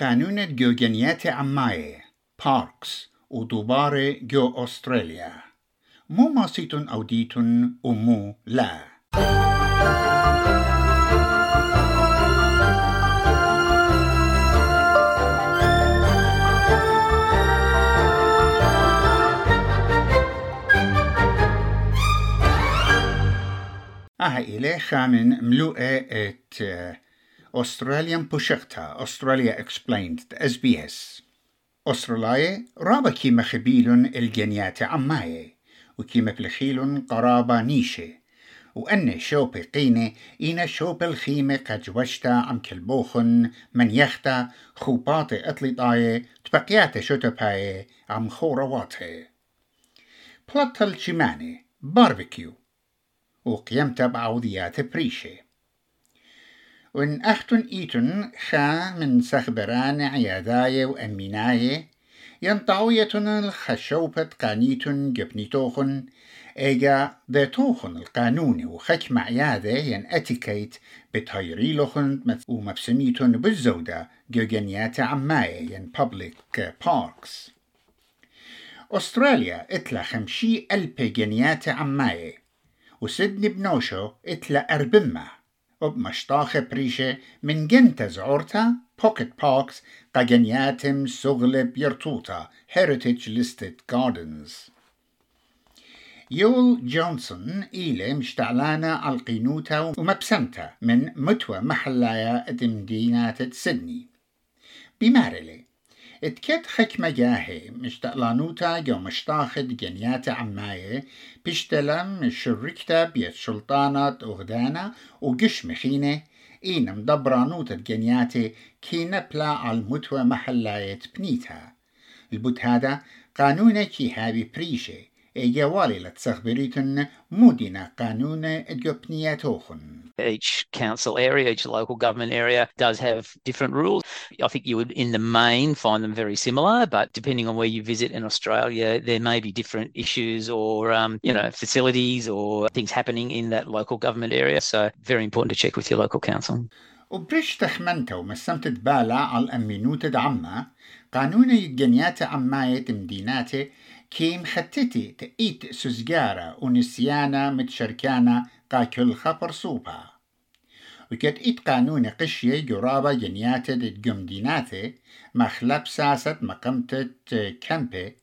قانون جوجنيات عماية باركس ودوبارة جو أستراليا مو ماسيتون أوديتون ومو لا. أها إليه خامن ملوءة ات أستراليا إكسبليند اس بي اس أستراليا رابا كيما خبيلون الجنيات عماية وكيما بلخيلون قرابة نيشة وأن شوب قينة إنا شوب الخيمة قد وشتا عم كلبوخن من يختا خوبات أطلطاية تبقيات شتباية عم خورواتها بلطة الشمانة باربيكيو وقيمتا بعوضيات بريشة ون أختن itun خا من سخبران عياداي وأميناي ينطعويتن الخشوبة قانيتن جبنيتوخن إيجا ذاتوخن القانون وخكم عيادة ين أتيكيت بتهيريلوخن ومبسميتن بالزودة جوجنيات عماي ين public parks. أستراليا إتلا خمشي ألب جنيات عماي وسيدني بنوشو إتلا أربمه أربمة وبمشطاخ بريشة من جنت زعورتا بوكيت باركس قجنياتم سغلب يرتوتا Heritage Listed Gardens. يول جونسون إيلي مشتعلانة القينوتا ومبسمتا من متوى محلايا مدينة سيدني بمارلي اتكت خكمة جاهي مشتقلانوتا جو مشتاخد جنيات عماية بيشتلم شركتا بيت سلطانات أغدانا وقش مخينة إين مدبرانوتا جنياتي كينا بلا على المتوى محلاية بنيتها البوت هذا قانونة كي هابي بريشي Mudina Kanune Each council area, each local government area does have different rules. I think you would, in the main, find them very similar, but depending on where you visit in Australia, there may be different issues or, um, you know, facilities or things happening in that local government area. So, very important to check with your local council. وبريش تخمنتا ومسمت بالا على الأمينوت دعما قانون الجنيات عماية مديناتي كيم خطتي تأيت سوزجارة ونسيانا متشركانا قاكل خبر صوبا وكت إيت قانون قشية جرابة جنياتة جمديناتي مخلب ساسة مقمتة كامبي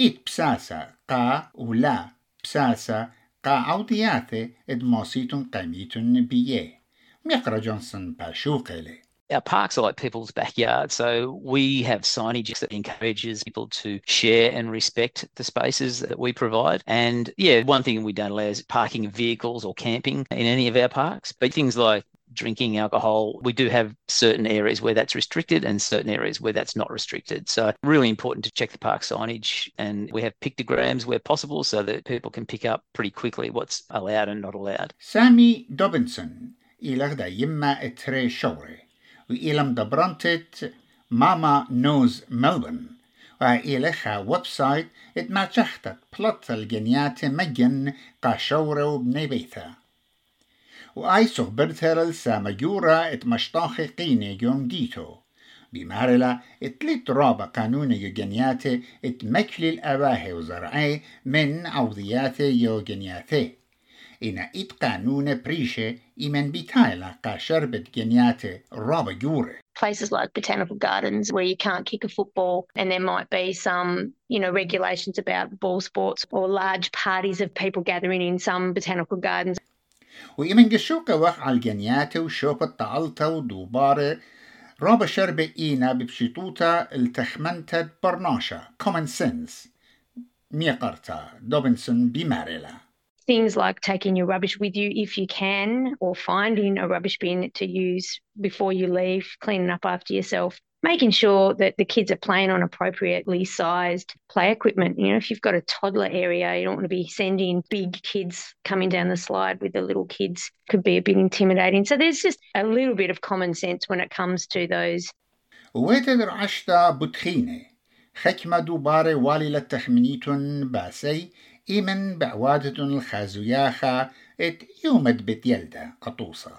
إيت بساسة قا ولا بساسة قا عودياتي ادماسيتون قيميتون بيه. Miakara Johnson Pashukele. Our parks are like people's backyards, so we have signage that encourages people to share and respect the spaces that we provide. And yeah, one thing we don't allow is parking vehicles or camping in any of our parks, but things like drinking alcohol. We do have certain areas where that's restricted and certain areas where that's not restricted. So, really important to check the park signage. And we have pictograms where possible so that people can pick up pretty quickly what's allowed and not allowed. Sammy Dobinson ilar da jimma e tre shore. U ilam da brontet Mama Knows Melbourne. وإلها ويب سايت اتماتشختت بلط الجنيات مجن قاشورة وبني بيثا وآي صغبرتها سامجورة اتمشطاخ قيني يوم ديتو بمارلا اتلت رابع قانون يوجنياتي اتمكل الأباهي وزرعي من عوضياتي يوجنياتي places like botanical gardens where you can't kick a football and there might be some you know regulations about ball sports or large parties of people gathering in some botanical gardens وإمن قشوكا وح على الجنياتي وشوبة طعلتا ودوبارة رابا شربة إينا ببشيطوتا التخمنتد برناشا common sense ميقرتا دوبنسون بماريلا things like taking your rubbish with you if you can, or finding a rubbish bin to use before you leave, cleaning up after yourself, making sure that the kids are playing on appropriately sized play equipment. You know, if you've got a toddler area, you don't want to be sending big kids coming down the slide with the little kids, could be a bit intimidating. So there's just a little bit of common sense when it comes to those. ويتدر عشتا بتخينة حكمة دوبارة والي للتخمينيتون باسي إيمن بعوادة الخازوياخا ات يومد بتيلدا قطوصة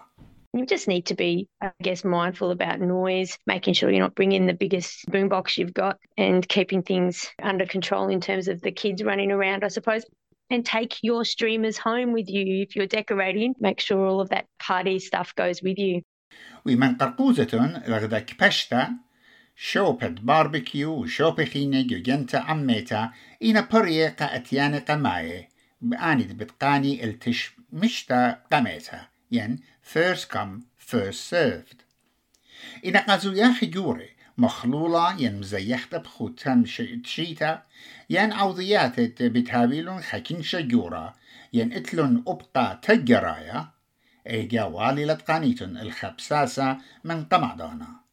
You just need to be, I guess, mindful about noise, making sure you're not bringing the biggest boombox you've got and keeping things under control in terms of the kids running around, I suppose. And take your streamers home with you if you're decorating. Make sure all of that party stuff goes with you. ومن قرقوزة لغدك بشتا شوبت باربيكيو وشوبخينة جوجنتا عميتا إنا بريه قأتيان قماية بآند بتقاني التش مشتا قميتا. ين first come first served. إنا قازويا خجوري مخلولة ين مزيحتا بخوتان تشيتا. ين عوضيات بتهابيلون خكين شجورة. ين إتلون أبقى تجرايا. إيجا والي لتقانيتون الخبساسة من قمعدانا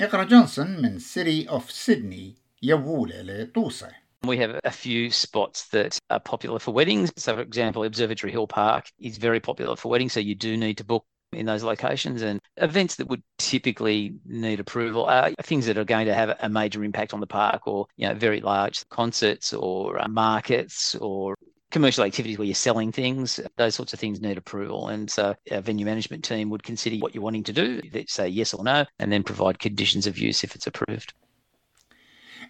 يقرأ جونسون من City of Sydney يوولي لطوسة We have a few spots that are popular for weddings. So, for example, Observatory Hill Park is very popular for weddings. So, you do need to book in those locations and events that would typically need approval are things that are going to have a major impact on the park or you know very large concerts or uh, markets or commercial activities where you're selling things, those sorts of things need approval. And so a venue management team would consider what you're wanting to do, say yes or no, and then provide conditions of use if it's approved.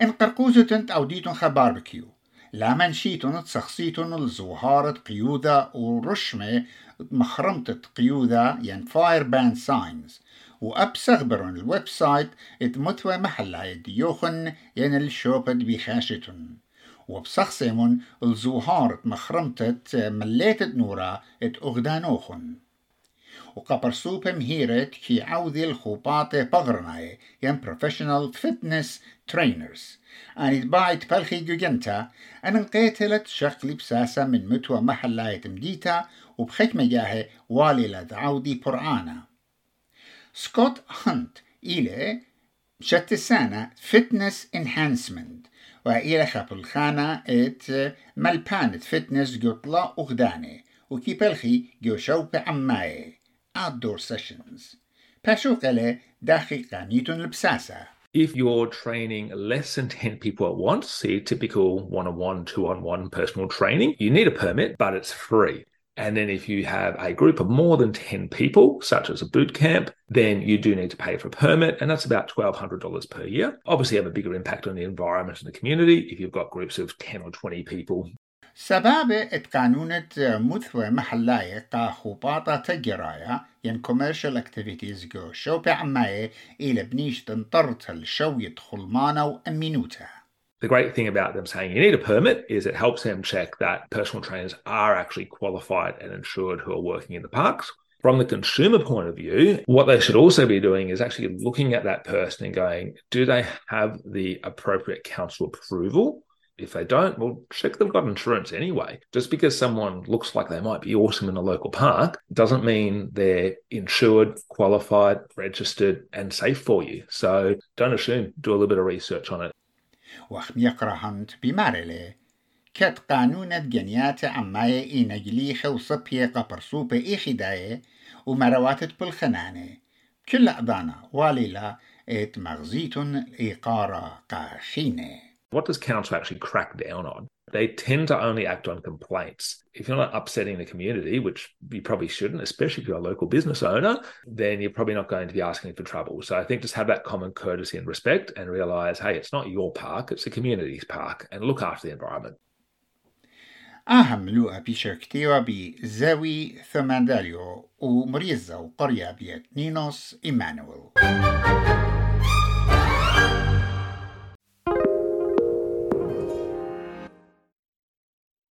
إن قرقوزة أوديتون خباربكيو لا منشيتون تسخصيتون الزوهارة قيودة ورشمة مخرمة قيودة ين فاير باند ساينز وأبسغبرون الويب سايت اتمتوى محلها يديوخن ين الشوبد بخاشتون وبسخسمون الزوهار مخرمتت مليتت نورا ات أغدانوخن. وقبر سوبة مهيرت كي عوذي الخوبات بغرناي ين بروفيشنال فتنس ترينرز أن اتباعت بلخي جوجنتا أن انقيتلت شقلي بساسة من متوى محلاية مديتا وبخيك مجاهي والي لدعودي برعانا سكوت هانت إلي شتسانا فتنس انهانسمنت وإلى خابلخانا ات ملبانت فتنس جطلا أغداني وكيبلخي جو شوق عماي outdoor sessions باشوقلي دقيقة نيتون البساسة If you're training less than 10 people at once, see typical one on one, two on one personal training, you need a permit, but it's free. And then if you have a group of more than 10 people, such as a boot camp, then you do need to pay for a permit, and that's about $1,200 per year. Obviously, have a bigger impact on the environment and the community if you've got groups of 10 or 20 people. سبابة اتقانونة مثوى محلاية قا خباطة تجرايا ين commercial activities جو شوبة عماية إلى بنيش تنطرت الشو يدخل مانا وأمينوتها the great thing about them saying you need a permit is it helps them check that personal trainers are actually qualified and insured who are working in the parks. From the consumer point of view, what they should also be doing is actually looking at that person and going, do they have the appropriate council approval? If they don't, well, check they've got insurance anyway. Just because someone looks like they might be awesome in a local park doesn't mean they're insured, qualified, registered, and safe for you. So don't assume, do a little bit of research on it. وقت يقرهند بمارلي كت قانونة جنيات عماية إينجلي وصبية قبرصوبة إيخداية ومرواتت بالخنانة كل أدانا والي إت مغزيتن إيقارة قاحينه What does council actually crack down on? They tend to only act on complaints. If you're not upsetting the community, which you probably shouldn't, especially if you're a local business owner, then you're probably not going to be asking for trouble. So I think just have that common courtesy and respect and realize, hey, it's not your park, it's the community's park, and look after the environment. أهم لوقا بيشركتيوا بزاوي ثمانداليو ومريزة وقرية بيت نينوس إيمانويل